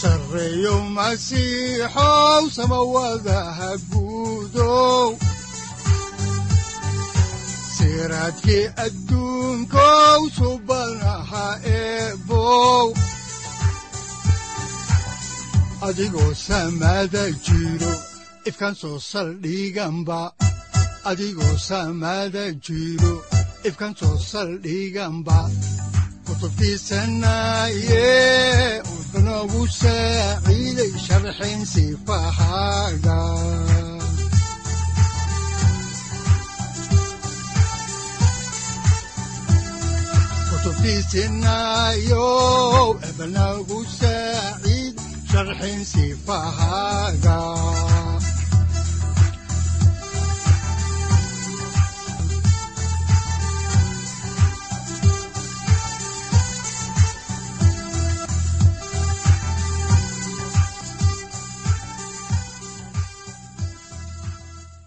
sareyow masiixow samawadaha guudow siraadkii adduunkow adigoo samada jiro ifkan soo saldhiganba adigoo udanogu saaciiday sharxin sifahaaga kutubtiisinayo ebanagu saaciid sharxin sifahaaga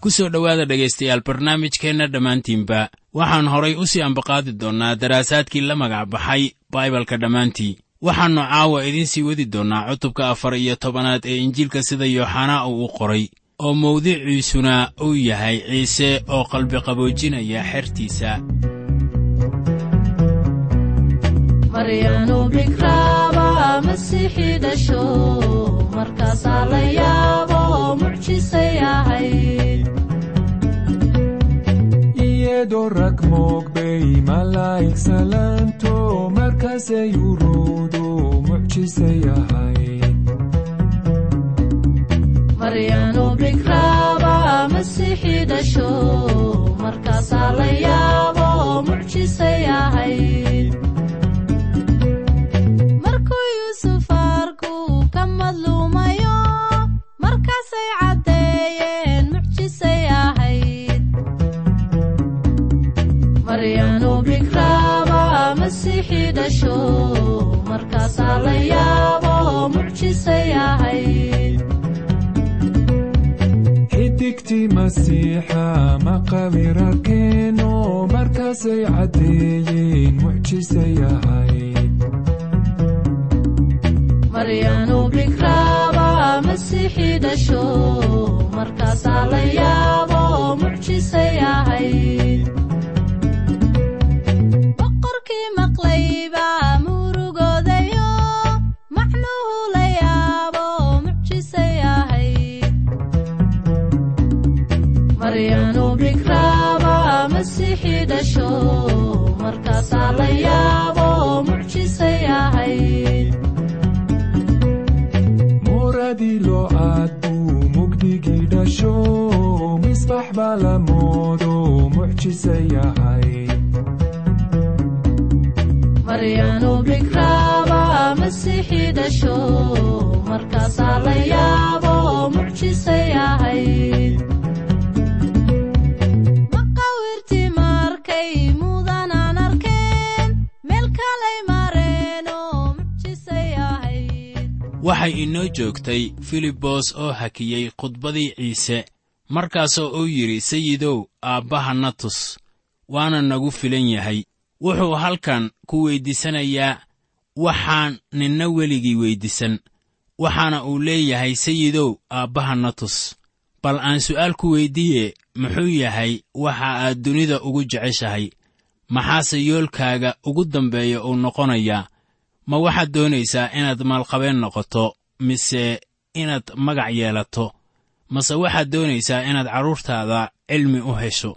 ku soo dhowaada dhegaystayaal barnaamijkeenna dhammaantiinba waxaan horay u sii ambaqaadi doonnaa daraasaadkii la magac baxay baibalka dhammaantii waxaannu caawa idiin sii wadi doonnaa cutubka afar iyo tobanaad ee injiilka sida yooxanaa uu u qoray oo mawdiciisuna uu yahay ciise oo qalbiqaboojinaya xertiisa iyadoo rag moogbay malaa'ig salaanto markaasay uruudu mucjisay ahayd maryaanu bikraaba masiixii dhasho markaasaa la yaabo mucjisay ahayd xidigtii masiixa maqabir arkeeno markaasay caddeeyeen mucjisay ahayd maryaanu bikraaba masiixii dhasho markaasaa la yaabo mucjisay ahayd masiixii dhasho markaasaa la yaabo mucjisay ahayd muradii loo aad buu mugdigii dhasho misbax baa la moodo mucjisay ahayd maryaanu bikraaba masiixii dhasho markaasaa la yaabo mucjisay ahayd waxay inoo joogtay filibos oo hakiyey khudbadii ciise markaasoo uu yidhi sayidow aabbaha tus waana nagu filan yahay. Wuxuu halkan ku weyddiisanayaa waxaan ninna weligii weyddiisan. Waxaana uu leeyahay sayidow aabbaha tus bal aan su'aal ku weyddiiye muxuu yahay waxa aad dunida ugu jeceshahay. Maxaase yoolkaaga ugu dambeeya uu noqonayaa ma waxaad doonaysaa inaad maalqabeen noqoto mise inaad magac yeelato? Mase waxaad doonaysaa inaad carruurtaada cilmi u hesho?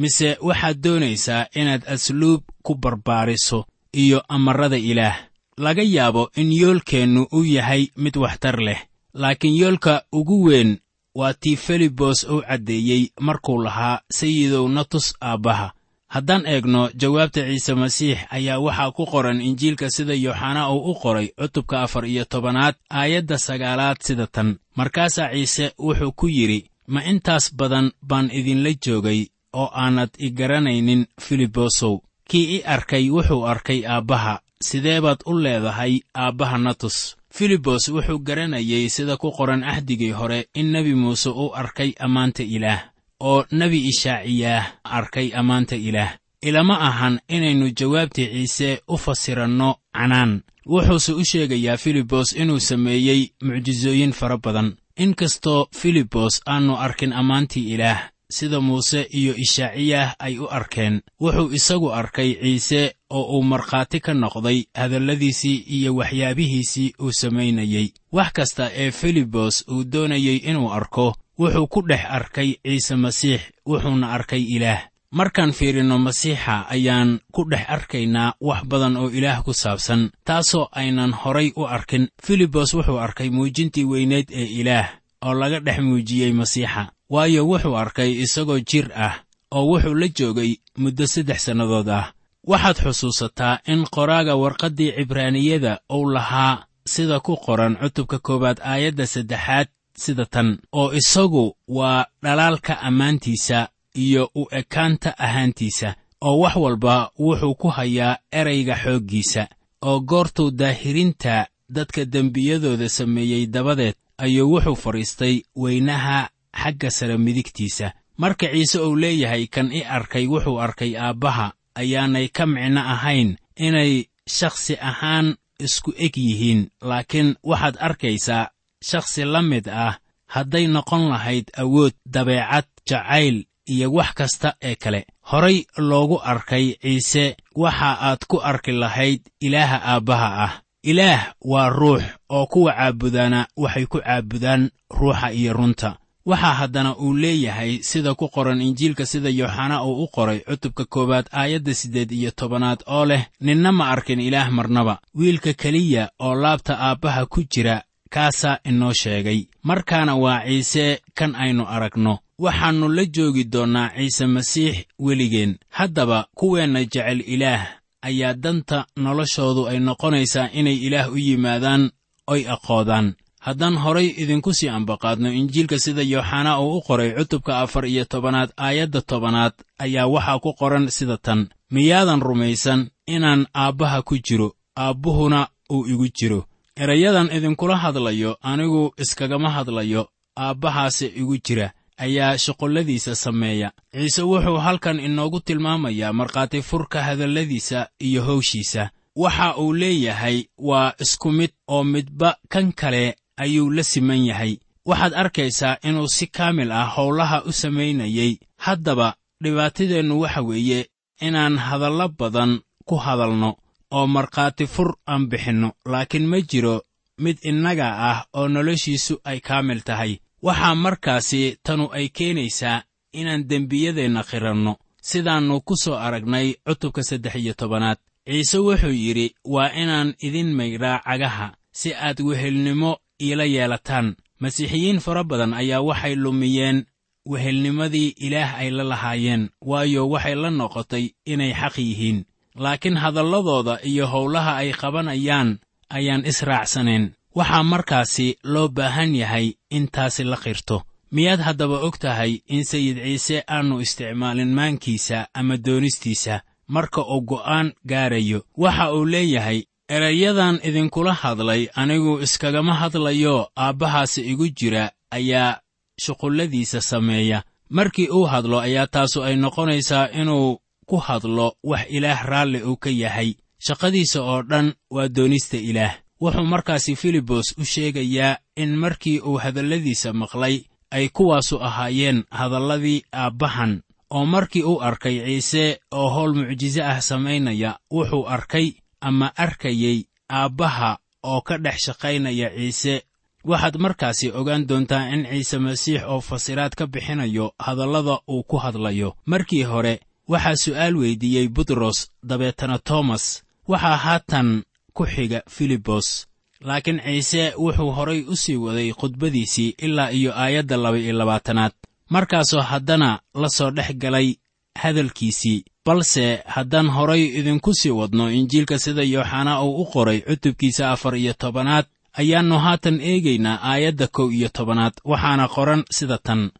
Mise waxaad doonaysaa inaad asluub ku barbaariso iyo amarrada ilaah? Laga yaabo in yoolkeennu uu yahay mid waxtar leh laakiin yoolka ugu weyn waa tii felibos uu caddeeyey markuu lahaa sayidow na tus aabbaha haddaan eegno jawaabta ciise masiix ayaa waxaa ku qoran injiilka sida yooxanaa uu u qoray cutubka afar iyo tobanaad aayadda sagaalaad sida tan. Markaasaa ciise wuxuu ku yidhi ma intaas badan baan idinla joogay oo aanad i garanaynin filibosow kii i arkay wuxuu arkay aabbaha. Sidee baad u leedahay aabbaha natus? Filibos wuxuu garanayey sida ku qoran axdigii hore in nebi muuse uu arkay ammaanta ilaah oo nebi ishaaciyaah arkay ammaanta ilaah. Ilama ahan inaynu jawaabtii ciise u fasiranno canaan. Wuxuuse u sheegayaa filibos inuu sameeyey mucjisooyin fara badan. Inkastoo filibos aannu arkin ammaantii ilaah sida muuse iyo ishaaciyah ay u arkeen wuxuu isagu arkay ciise oo uu markhaati ka noqday hadalladiisii iyo waxyaabihiisii uu samaynayey wax kasta ee filibos uu doonayey inuu arko wuxuu ku dhex arkay ciise masiix wuxuuna arkay ilaah. Markaan fiirinno masiixa ayaan ku dhex arkaynaa wax badan oo ilaah ku saabsan taasoo aynan horay u arkin. Filibos wuxuu arkay muujintii weyneed ee ilaah oo laga dhex muujiyey masiixa. Waayo wuxuu arkay isagoo jir ah oo wuxuu la joogay muddo saddex sannadood ah. Waxaad xusuusataa in qoraaga warqaddii cibraaniyada uu lahaa sida ku qoran cutubka koowaad aayadda saddexaad sida tan oo isagu waa dhalaalka ammaantiisa iyo u ekaanta ahaantiisa oo wax walba wuxuu ku hayaa erayga xooggiisa oo goortuu daahirinta dadka dembiyadooda sameeyey dabadeed ayuu wuxuu fadhiistay weynaha xagga sare midigtiisa. Marka ciise uu leeyahay kan i arkay wuxuu arkay aabbaha ayaanay ka micno ahayn inay shakhsi ahaan isku eg yihiin laakiin waxaad arkaysaa shakhsi la mid ah hadday noqon lahayd awood dabeecad jacayl iyo wax kasta ee kale. Horay loogu arkay ciise waxa aad ku arki lahayd ilaaha aabbaha ah. Ilaah waa ruux oo kuwa caabudaana waxay ku caabudaan ruuxa iyo runta. Waxaa haddana uu leeyahay sida ku qoran injiilka sida yooxana uu u qoray cutubka koowaad aayadda siddeed iyo tobanaad oo leh ninna ma arkin ilaah marnaba. Wiilka keliya oo laabta aabbaha ku jira kaasaa inoo sheegay. Markaana waa ciise kan aynu aragno. Waxaannu la joogi doonnaa ciise masiix weligeen. Haddaba kuweenna jecel ilaah. Ayaa danta noloshoodu ay noqonaysaa inay ilaah u yimaadaan oy aqoodaan. Haddaan horay idinku sii ambaqaadno injiilka sida yooxanaa uu u qoray cutubka afar iyo tobanaad aayadda tobanaad ayaa waxaa ku qoran sida tan. Miyaadan rumaysan inaan aabbaha ku jiro aabbuhuna uu igu jiro erayadan idinkula hadlayo anigu iskagama hadlayo aabbahaase igu jira ayaa shuqulladiisa sameeya. Ciise wuxuu halkan inoogu tilmaamayaa markhaati furka hadalladiisa iyo hawshiisa. Waxa uu leeyahay waa isku mid oo midba kan kale ayuu la siman yahay. Waxaad arkaysaa inuu si kaamil ah howlaha u samaynayey haddaba dhibaatadeennu waxa weeye inaan hadallo badan ku hadalno oo markhaati fur aan bixinno laakiin ma jiro mid innaga ah oo noloshiisu ay kaamil tahay. Waxaa markaasi tanu ay keenaysaa inaan dembiyadeenna qiranno. Sidaannu ku soo aragnay cutubka saddex iyo tobanaad. Ciise wuxuu yidhi waa inaan idin maydhaa cagaha si aad wehelnimo iila yeelataan. Masiixiyiin fara badan ayaa waxay lumiyeen wehelnimadii ilaah ay la lahaayeen waayo waxay la noqotay inay xaq yihiin laakiin hadalladooda iyo howlaha ay qabanayaan ayaan israacsanayn waxaa markaasi loo baahan yahay in taasi la qirto. Miyaad haddaba og tahay in sayid ciise aannu isticmaalin maankiisa ama doonistiisa marka uu go'aan gaarayo? Waxa uu leeyahay erayadan idinkula hadlay anigu iskagama hadlayo aabbahaasi igu jira ayaa shuqulladiisa sameeya. Markii uu hadlo ayaa taasu ay noqonaysaa inuu ku hadlo wax ilaah raalli uu ka yahay. Shaqadiisa oo dhan waa doonista ilaah. Wuxuu markaasi filibos u sheegayaa in markii uu hadalladiisa maqlay ay kuwaasu ahaayeen hadalladii aabbahan. Oo markii uu arkay ciise oo howl mucjiso ah samaynaya wuxuu arkay ama arkayey aabbaha oo ka dhex shaqaynaya ciise. Waxaad markaasi ogaan doontaa in ciise masiix oo fasiraad ka bixinayo hadallada uu ku hadlayo. Markii hore waxaa su'aal weydiiyey butros dabeetana toomas waxaa haatan ku xiga filibos laakiin ciise wuxuu horay u sii waday khudbadiisii ilaa iyo aayadda laba iyo labaatanaad. Markaasoo haddana la soo dhex galay hadalkiisii balse haddaan horay idinku sii wadno injiilka sida yooxanaa uu u qoray cutubkiisa afar iyo tobanaad ayaannu haatan eegaynaa aayadda kow iyo tobanaad waxaana qoran sida tan.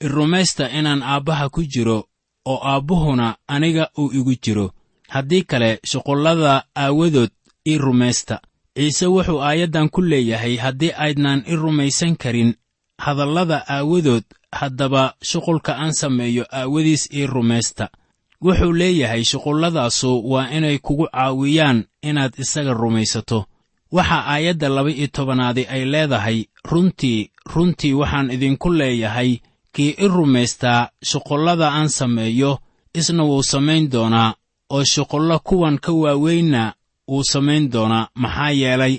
Irumaysta inaan aabbaha ku jiro oo aabbuhuna aniga uu igu jiro. Haddii kale shuqullada aawadood ii rumaysta. Ciise wuxuu aayaddan ku leeyahay haddii aydnaan i rumaysan karin hadallada aawadood haddaba shuqulka aan sameeyo aawadiis ii rumaysta. Wuxuu leeyahay shuqulladaasu waa inay kugu caawiyaan inaad isaga rumaysato. Waxa aayadda laba-iyo tobanaadi ay leedahay runtii runtii waxaan idinku leeyahay kii i rumaystaa shuqullada aan sameeyo isna wuu samayn doonaa oo shuqullo kuwan ka waaweynna wuu samayn doonaa maxaa yeelay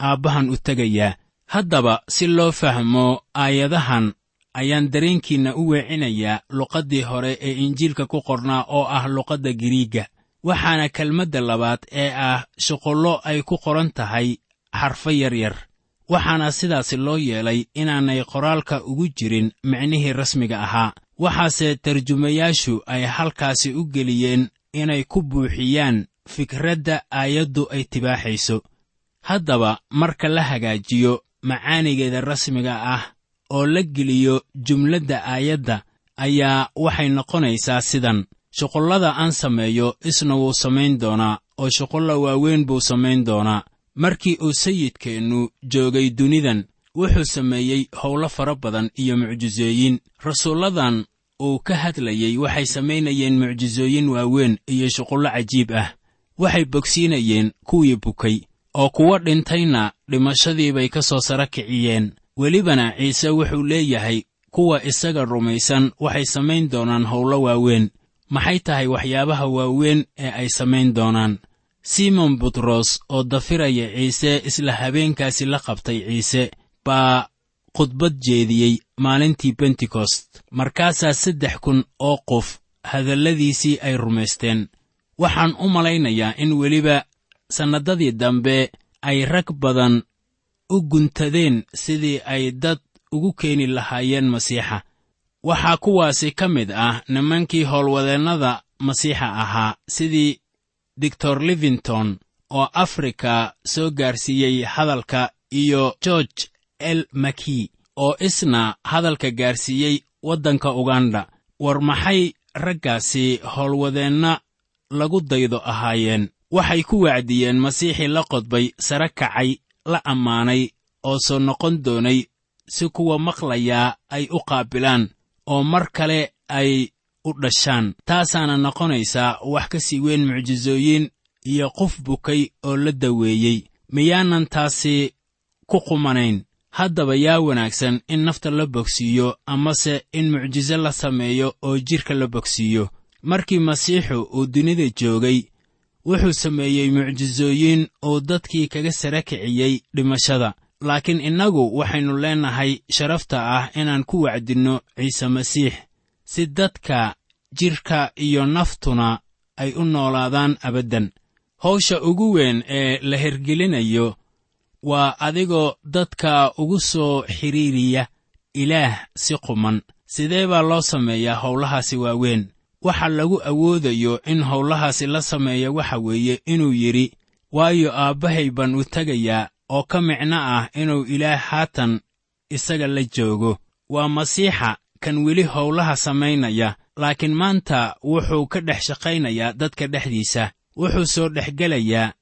aabbahan u tegayaa. Haddaba si loo fahmo aayadahan ayaan dareenkiinna u weecinayaa luqaddii hore ee injiilka ku qornaa oo ah luqadda giriigga. Waxaana kelmadda labaad ee ah shuqullo ay ku qoran tahay xarfo yaryar waxaana sidaasi loo yeelay inaanay qoraalka ugu jirin micnihii rasmiga ahaa. Waxaase tarjumayaashu ay halkaasi u geliyeen inay ku buuxiyaan fikradda aayaddu ay tibaaxayso. Haddaba marka la hagaajiyo macaanigeeda rasmiga ah oo la geliyo jumladda aayadda ayaa waxay noqonaysaa sidan. Shuqullada aan sameeyo isna wuu samayn doonaa oo shuqullo waaweyn buu samayn doonaa markii uu sayidkeennu joogay dunidan wuxuu sameeyey howlo fara badan iyo mucjisooyin rasuulladan uu ka hadlayey waxay samaynayeen mucjisooyin waaweyn iyo shuqullo cajiib ah. Waxay bogsiinayeen kuwii bukay oo kuwa dhintayna dhimashadii bay ka soo sara kiciyeen. Welibana ciise wuxuu leeyahay kuwa isaga rumaysan waxay samayn doonaan howlo waaweyn. Maxay tahay waxyaabaha waaweyn ee ay samayn doonaan simon butros oo dafiraya ciise isla habeenkaasi la qabtay ciise baa khudbad jeediyey maalintii bentekost markaasaa saddex kun oo qof hadalladiisii ay rumaysteen. Waxaan u malaynayaa in weliba sannadadii dambe ay rag badan u guntadeen sidii ay dad ugu keeni lahaayeen masiixa. Waxaa kuwaasi ka mid ah nimankii howlwadeennada masiixa ahaa sidii doctor livington oo afrika soo gaarsiiyey hadalka iyo george el maki oo isna hadalka gaarsiiyey waddanka uganda. War maxay raggaasi howlwadeenna lagu daydo ahaayeen? Waxay ku wacdiyeen masiixii la qodbay sare kacay la ammaanay oo soo noqon doonay si kuwa maqlayaa ay u qaabilaan oo mar kale ay u dhashaan. Taasaana noqonaysaa wax ka sii weyn mucjisooyin iyo qof bukay oo la daweeyey. Miyaanan taasi ku qumanayn. Haddaba yaa wanaagsan in nafta la bogsiiyo amase in mucjiso la sameeyo oo jidhka la bogsiiyo. Markii masiixu uu dunida joogay wuxuu sameeyey mucjisooyin uu dadkii kaga sara kiciyey dhimashada. Laakiin innagu waxaynu leennahay sharafta ah inaan ku wacdinno ciise masiix si dadka jidhka iyo naftuna ay u noolaadaan abaddan hawsha ugu weyn ee la hergelinayo waa adigoo dadka ugu soo xidhiiriya ilaah si quman. Sidee baa loo sameeyaa howlahaasi waaweyn? Waxa lagu awoodayo in howlahaasi la sameeya waxa weeye inuu yidhi waayo aabbahay baan u tegayaa oo ka micno ah inuu ilaah haatan isaga la joogo. Waa masiixa kan weli howlaha samaynaya laakiin maanta wuxuu ka dhex shaqaynayaa dadka dhexdiisa. Wuxuu soo dhexgelayaa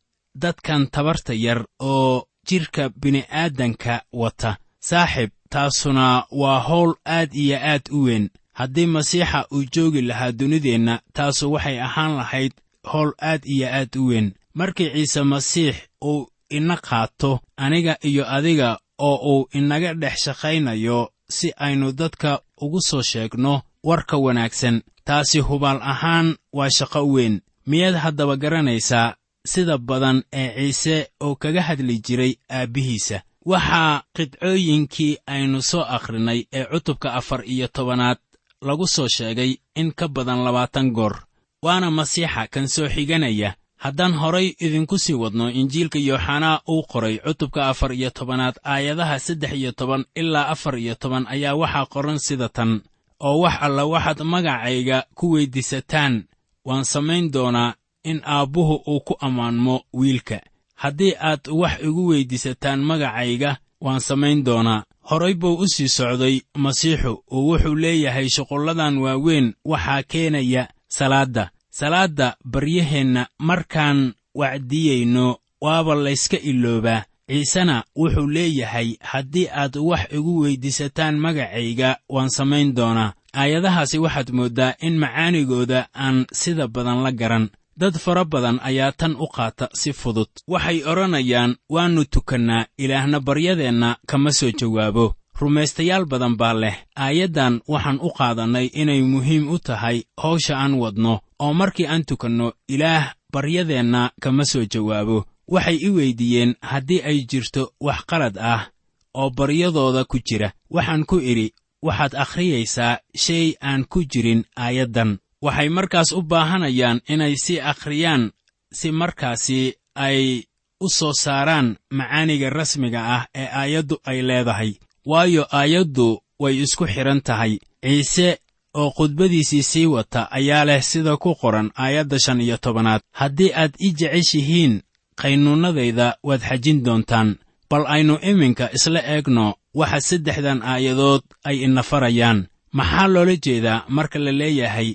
dadkan tabarta yar oo jidhka bini'aadanka wata. Saaxib taasuna waa howl aad iyo aad u weyn. Haddii masiixa uu joogi lahaa dunideenna taasu waxay ahaan lahayd howl aad iyo aad u weyn. Markii ciise masiix uu ina qaato aniga iyo adiga oo uu inaga dhex shaqaynayo si aynu dadka ugu soo sheegno warka wanaagsan. Taasi hubaal ahaan waa shaqo weyn. Miyaad haddaba garanaysaa sida badan ee ciise oo kaga hadli jiray aabbihiisa waxaa qidcooyinkii aynu soo akhrinay ee cutubka afar iyo tobanaad lagu soo sheegay in ka badan labaatan goor. Waana masiixa kan soo xiganaya haddaan horay idinku sii wadno injiilka yooxanaa uu qoray cutubka afar iyo tobanaad aayadaha saddex iyo toban ilaa afar iyo toban ayaa waxaa qoran sida tan oo wax alla waxaad magacayga ku weyddiisataan waan samayn doonaa in aabbuhu uu ku ammaanmo wiilka. Haddii aad wax igu weyddiisataan magacayga waan samayn doonaa. Horay buu u sii socday masiixu oo wuxuu leeyahay shuqulladan waaweyn waxaa keenaya salaadda salaadda baryaheenna markaan wacdiyeyno waaba layska iloobaa. Ciisena wuxuu leeyahay haddii aad wax igu weyddiisataan magacayga waan samayn doonaa. Aayadahaasi waxaad mooddaa in macaanigooda aan sida badan la garan. Dad fara badan ayaa tan u qaata si fudud. Waxay odhanayaan waannu tukannaa ilaahna baryadeenna kama soo jawaabo rumaystayaal badan baa leh. Aayaddan waxaan u qaadannay inay muhiim u tahay hawsha aan wadno oo markii aan tukanno ilaah baryadeenna kama soo jawaabo. Waxay i weyddiiyeen haddii ay jirto wax qalad ah oo baryadooda ku jira waxaan ku idhi waxaad akhriyaysaa shay aan ku jirin aayaddan. Waxay markaas u baahanayaan inay sii akhriyaan si markaasi ay u soo saaraan macaaniga rasmiga ah ee aayaddu ay leedahay waayo aayaddu way isku xidhan tahay. Ciise oo khudbadiisii sii wata ayaa leh sida ku qoran aayadda shan iyo tobanaad. Haddii aad i jeceshihiin qaynuunnadayda waad xajin doontaan. Bal aynu iminka isla eegno waxa saddexdan aayadood ay ina farayaan. Maxaa loola jeedaa marka la leeyahay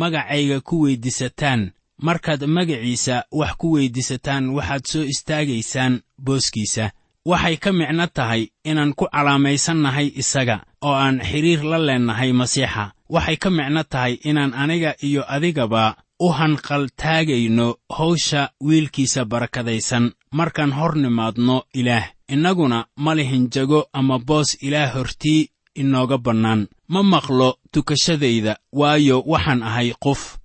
magacayga ku weyddiisataan markaad magaciisa wax ku weyddiisataan waxaad soo istaagaysaan booskiisa waxay ka micno tahay inaan ku calaamaysannahay isaga oo aan xidhiir la leennahay masiixa. Waxay ka micno tahay inaan aniga iyo adigaba u hanqaltaagayno hawsha wiilkiisa barakadaysan markaan hor nimaadno ilaah innaguna ma lihin jago ama boos ilaah hortii inooga bannaan. Ma maqlo tukashadayda waayo waxaan ahay qof.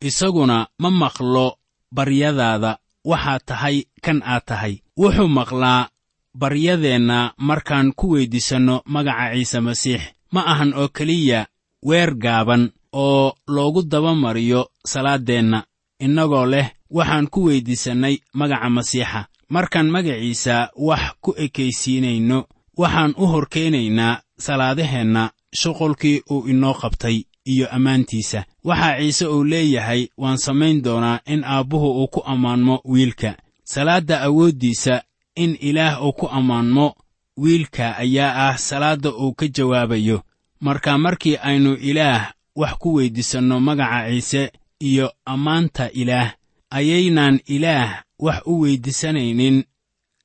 Isaguna ma maqlo baryadaada waxaad tahay kan aad tahay. Wuxuu maqlaa baryadeenna markaan ku weyddiisanno magaca ciise masiix ma ahan oo keliya weer gaaban oo loogu dabamariyo salaaddeenna innagoo leh waxaan ku weyddiisannay magaca masiixa. Markaan magaciisa wax ku ekaysiinayno waxaan u horkeenaynaa salaadaheenna shuqulkii uu inoo qabtay iyo ammaantiisa. Waxaa ciise uu leeyahay waan samayn doonaa in aabbuhu uu ku ammaanmo wiilka. Salaadda awooddiisa in ilaah uu ku ammaanmo wiilka ayaa ah salaadda uu ka jawaabayo. Marka markii aynu ilaah wax ku weyddiisanno magaca ciise iyo ammaanta ilaah ayaynaan ilaah wax u weyddiisanaynin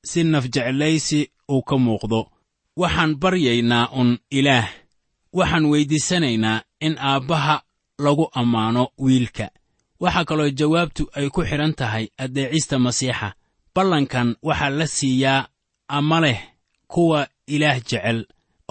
si nafjeclaysi uu ka muuqdo. Waxaan baryaynaa un ilaah. Waxaan weyddiisanaynaa in aabbaha lagu ammaano wiilka. Waxaa kaloo jawaabtu ay ku xidhan tahay addeecista masiixa ballankan waxaa la siiyaa ama leh kuwa ilaah jecel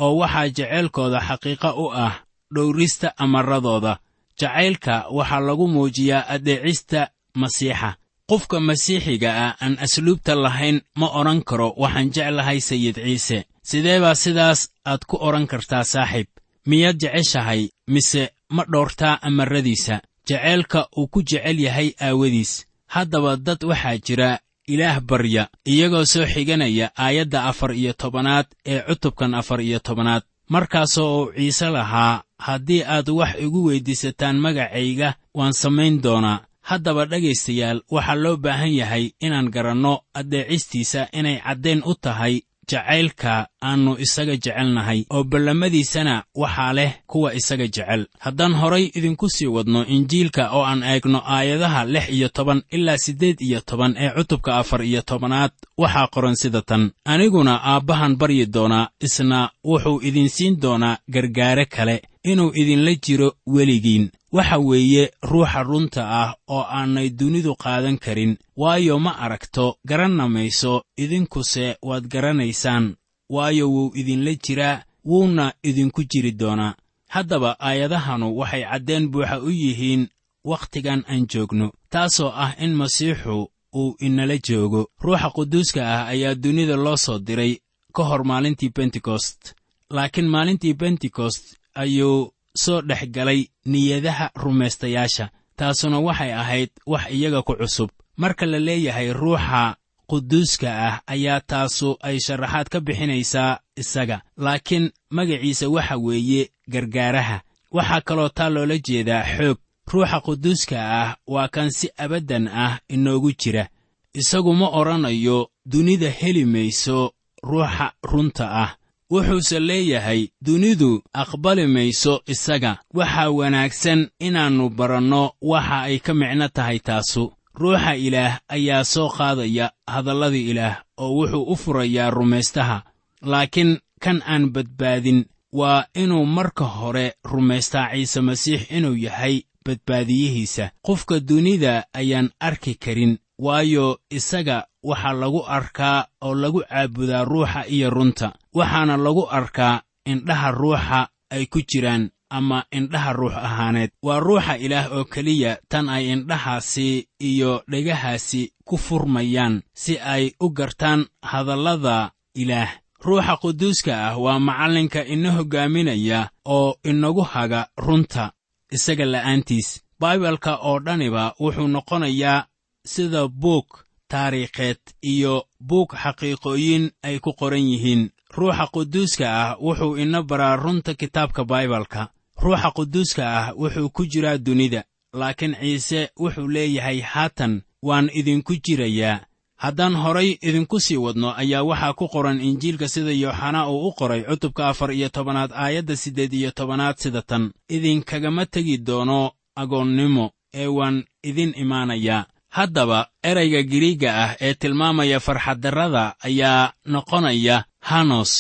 oo waxaa jeceylkooda xaqiiqa u ah dhowrista amarradooda jacaylka waxaa lagu muujiyaa addeecista masiixa. Qofka masiixiga ah aan asluubta lahayn ma odhan karo waxaan jeclahay sayid ciise. Sidee baa sidaas aad ku odhan kartaa saaxiib? Miyaad jeceshahay? Mise ma dhoortaa amarradiisa jaceylka uu ku jecel yahay aawadiis. Haddaba dad waxaa jira ilaah barya iyagoo soo xiganaya aayadda afar iyo tobanaad ee cutubkan afar iyo tobanaad. Markaasoo uu ciise lahaa haddii aad wax igu weyddiisataan magacayga waan samayn doonaa. Haddaba dhegaystayaal waxaa loo baahan yahay inaan garanno addeecistiisa inay caddayn u tahay jacaylka aannu isaga jecelnahay oo ballamadiisana waxaa leh kuwa isaga jecel. Haddaan horay idinku sii wadno injiilka oo aan eegno aayadaha lix iyo toban ilaa siddeed iyo toban ee cutubka afar iyo tobanaad waxaa qoran sida tan. Aniguna aabbahan baryi doonaa isna wuxuu idinsiin doonaa gargaare kale inuu idinla jiro weligiin waxa weeye ruuxa runta ah oo aanay dunidu qaadan karin. Waayo ma aragto garanna mayso idinkuse waad garanaysaan. Waayo wuu idinla jiraa wuuna idinku jiri doonaa. Haddaba aayadahanu waxay caddeen buuxa u yihiin wakhtigan aan joogno. Taasoo ah in masiixu uu inala joogo. Ruuxa quduuska ah ayaa dunida loo soo diray ka hor maalintii bentekost laakiin maalintii bentekost ayuu soo dhex galay niyadaha rumaystayaasha taasuna waxay ahayd wax iyaga ku cusub. Marka la leeyahay ruuxa quduuska ah ayaa taasu ay sharaxaad ka bixinaysaa isaga. Laakiin magaciisa waxa weeye gargaaraha. Waxaa kaloo taa loola jeedaa xoog. Ruuxa quduuska ah waa kan si abaddan ah inoogu jira. Isagu ma odhanayo dunida heli mayso ruuxa runta ah wuxuuse leeyahay dunidu aqbali mayso isaga. Waxaa wanaagsan inaannu baranno waxa ay ka micno tahay taasu. Ruuxa ilaah ayaa soo qaadaya hadallada ilaah oo wuxuu u furayaa rumaystaha laakiin kan aan badbaadin waa inuu marka hore rumaystaa ciise masiix inuu yahay badbaadiyihiisa. Qofka dunida ayaan arki karin waayo isaga waxaa lagu arkaa oo lagu caabudaa ruuxa iyo runta waxaana lagu arkaa indhaha ruuxa ay ku jiraan ama indhaha ruux ahaaneed. Waa ruuxa ilaah oo keliya tan ay indhahaasi iyo dhegahaasi ku furmayaan si ay u gartaan hadallada ilaah. Ruuxa quduuska ah waa macallinka ina hoggaaminaya oo inagu haga runta isaga la'aantiis. Baibalka oo dhaniba wuxuu noqonayaa sida buug taariikheed iyo buug xaqiiqooyin ay ku qoran yihiin ruuxa quduuska ah wuxuu ina baraa runta kitaabka baibalka. Ruuxa quduuska ah wuxuu ku jiraa dunida laakiin ciise wuxuu leeyahay haatan waan idinku jirayaa. Haddaan horay idinku sii wadno ayaa waxaa ku qoran injiilka sida yooxanaa uu u qoray cutubka afar iyo tobanaad aayadda siddeed iyo tobanaad sida tan. Idinkagama tegi doono agoonnimo ee waan idin imaanayaa. Haddaba erayga giriigga ah ee tilmaamaya farxaddarrada ayaa noqonaya hanos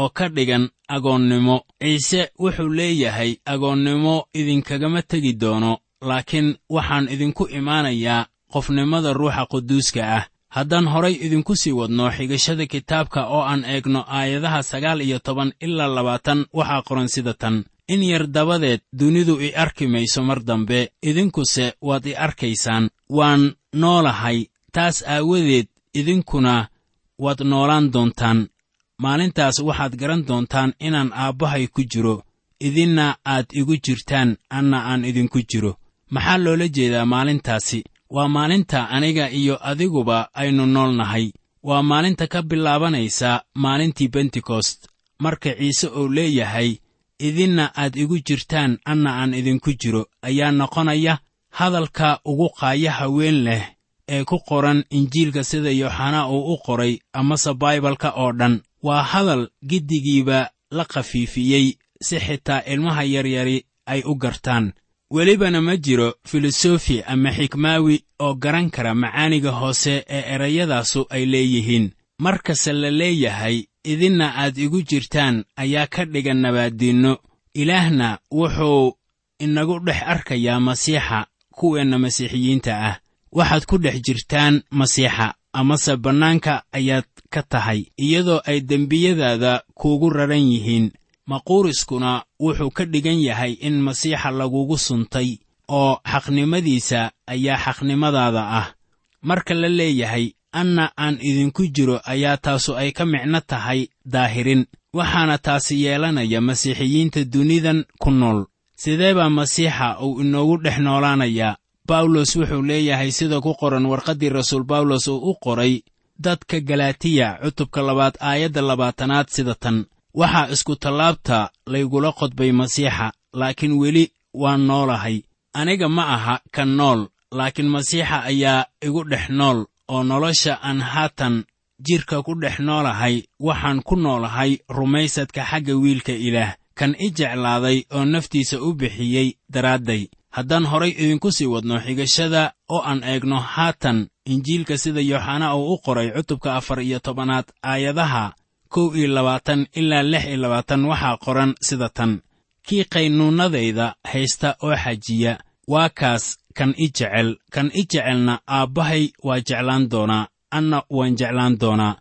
oo ka dhigan agoonnimo. Ciise wuxuu leeyahay agoonnimo idinkagama tegi doono laakiin waxaan idinku imaanayaa qofnimada ruuxa quduuska ah. Haddaan horay idinku sii wadno xigashada kitaabka oo aan eegno aayadaha sagaal iyo toban ilaa labaatan waxaa qoran sida tan. In yar dabadeed dunidu i arki mayso mar dambe idinkuse waad i arkaysaan. Waan noolahay taas aawadeed idinkuna waad noolaan doontaan maalintaas waxaad garan doontaan inaan aabbahay ku jiro. Idinna aad igu jirtaan anna aan idinku jiro. Maxaa loola jeedaa maalintaasi? Waa maalinta aniga iyo adiguba aynu nool nahay. Waa maalinta ka bilaabanaysa maalintii bentekost marka ciise uu leeyahay idinna aad igu jirtaan anna aan idinku jiro ayaa noqonaya hadalka ugu qaayaha weyn leh ee ku qoran injiilka sida yooxanaa uu u qoray amase baibalka oo dhan waa hadal giddigiiba la khafiifiyey si xitaa ilmaha yaryari ay u gartaan. Welibana ma jiro filosofi ama xikmaawi oo garan kara macaaniga hoose ee erayadaasu ay leeyihiin. Markase la leeyahay idinna aad igu jirtaan ayaa ka dhigan nabaaddiinno. Ilaahna wuxuu inagu dhex arkayaa masiixa kuweenna masiixiyiinta ah. Waxaad ku dhex jirtaan masiixa amase bannaanka ayaad ka tahay iyadoo ay dembiyadaada kuugu raran yihiin. Maquuriskuna wuxuu ka dhigan yahay in masiixa lagugu suntay oo xaqnimadiisa ayaa xaqnimadaada ah. Marka la leeyahay anna aan idinku jiro ayaa taasu ay ka micno tahay daahirin. Waxaana taasi yeelanaya masiixiyiinta dunidan ku nool. Sidee baa masiixa uu inoogu dhex noolaanayaa? Bawlos wuxuu leeyahay sida ku qoran warqaddii rasuul bawlos uu u qoray dadka galatiya cutubka labaad aayadda labaatanaad sida tan. Waxaa isku tallaabta laygula qodbay masiixa laakiin weli waan noolahay. Aniga ma aha kan nool laakiin masiixa ayaa igu dhex nool oo nolosha aan haatan jidhka ku dhex noolahay waxaan ku noolahay rumaysadka xagga wiilka ilaah. Kan i jeclaaday oo naftiisa u bixiyey daraadday haddaan horay idinku sii wadno xigashada oo aan eegno haatan injiilka sida yooxanaa uu u qoray cutubka afar iyo tobanaad aayadaha kow iyo labaatan ilaa lix iyo labaatan waxaa qoran sida tan. Kii qaynuunnadayda haysta oo xajiya waa kaas kan i jecel. Kan i jecelna aabbahay waa jeclaan doonaa anna waan jeclaan doonaa.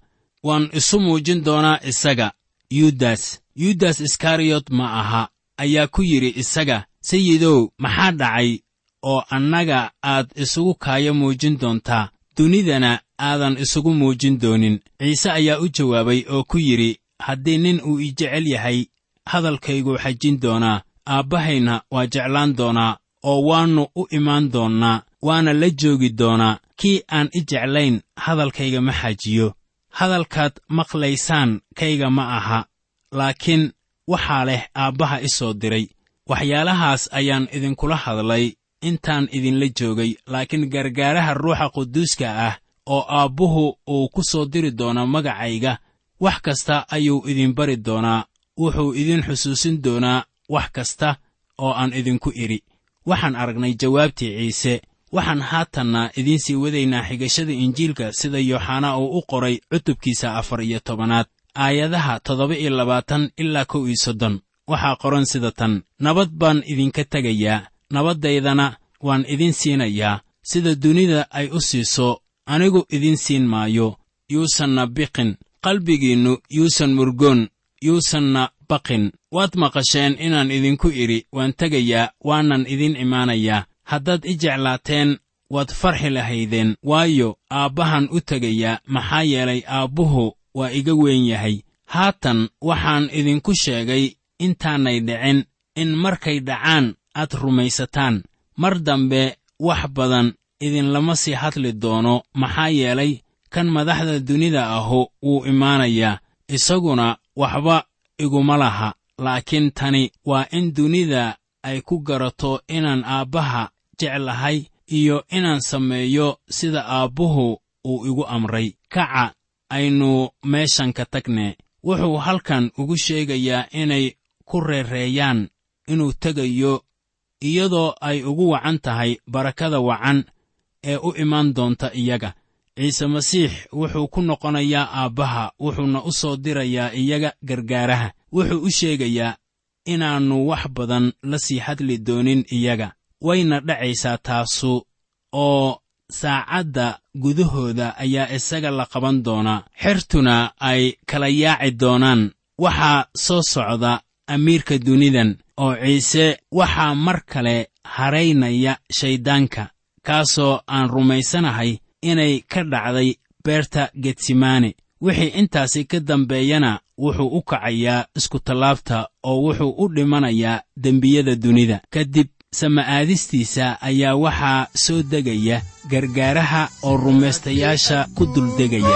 Waan isu muujin doonaa isaga yudas. Yudas iskariyot ma aha ayaa ku yidhi isaga sayidow maxaa dhacay oo annaga aad isugu kaayo muujin doontaa dunidana aadan isugu muujin doonin. Ciise ayaa u jawaabay oo ku yidhi haddii nin uu i jecel yahay hadalkayguu xajin doonaa. Aabbahayna waa jeclaan doonaa oo waannu u imaan doonnaa waana la joogi doonaa. Kii aan i jeclayn hadalkayga ma xajiyo hadalkaad maqlaysaan kayga ma aha. Laakiin waxaa leh aabbaha i soo diray waxyaalahaas ayaan idinkula hadlay intaan idinla joogay laakiin gargaaraha ruuxa quduuska ah oo aabbuhu uu ku soo diri doona magacayga wax kasta ayuu idin bari doonaa wuxuu idin xusuusin doonaa wax kasta oo aan idinku idhi waxaan aragnay jawaabtii ciise waxaan haatanna idiin sii wadaynaa xigashada injiilka sida yooxanaa uu u qoray cutubkiisa afar iyo tobanaad aayadaha toddoba iyo labaatan ilaa kow iyo soddon waxaa qoran sida tan nabad baan idinka tegayaa nabaddaydana waan idin siinayaa sida dunida ay u siiso anigu idin siin maayo yuusanna biqin qalbigiinnu yuusan murgoon yuusanna baqin. Waad maqasheen inaan idinku idhi waan tegayaa waanan idin imaanayaa. Haddaad i jeclaateen waad farxi lahaydeen. Waayo aabbahan u tegayaa maxaa yeelay aabbuhu waa iga weyn yahay. Haatan waxaan idinku sheegay intaanay dhicin in markay dhacaan aad rumaysataan. Mar dambe wax badan idinlama sii hadli doono maxaa yeelay kan madaxda dunida ahu wuu imaanayaa isaguna waxba iguma laha. Laakiin tani waa in dunida ay ku garato inaan aabbaha jeclahay iyo inaan sameeyo sida aabbuhu uu igu amray. Kaca aynu meeshan ka tagne wuxuu halkan ugu sheegayaa inay ku reereeyaan inuu tegayo iyadoo ay ugu wacan tahay barakada wacan ee u imaan doonta iyaga. Ciise masiix wuxuu ku noqonayaa aabbaha wuxuuna u soo dirayaa iyaga gargaaraha wuxuu u sheegayaa inaannu wax badan la sii hadli doonin iyaga. Wayna dhacaysaa taasu oo saacadda gudahooda ayaa isaga la qaban doonaa. Xertuna ay kala yaaci doonaan. Waxaa soo socda amiirka dunidan oo ciise waxaa mar kale haraynaya shayddaanka kaasoo aan rumaysanahay inay ka dhacday beerta getsemane wixii intaasi ka dambeeyana wuxuu u kacayaa iskutallaabta oo wuxuu u dhimanayaa dembiyada dunida. Kadib sama'aadistiisa ayaa waxaa soo degaya gargaaraha oo rumaystayaasha ku duldegaya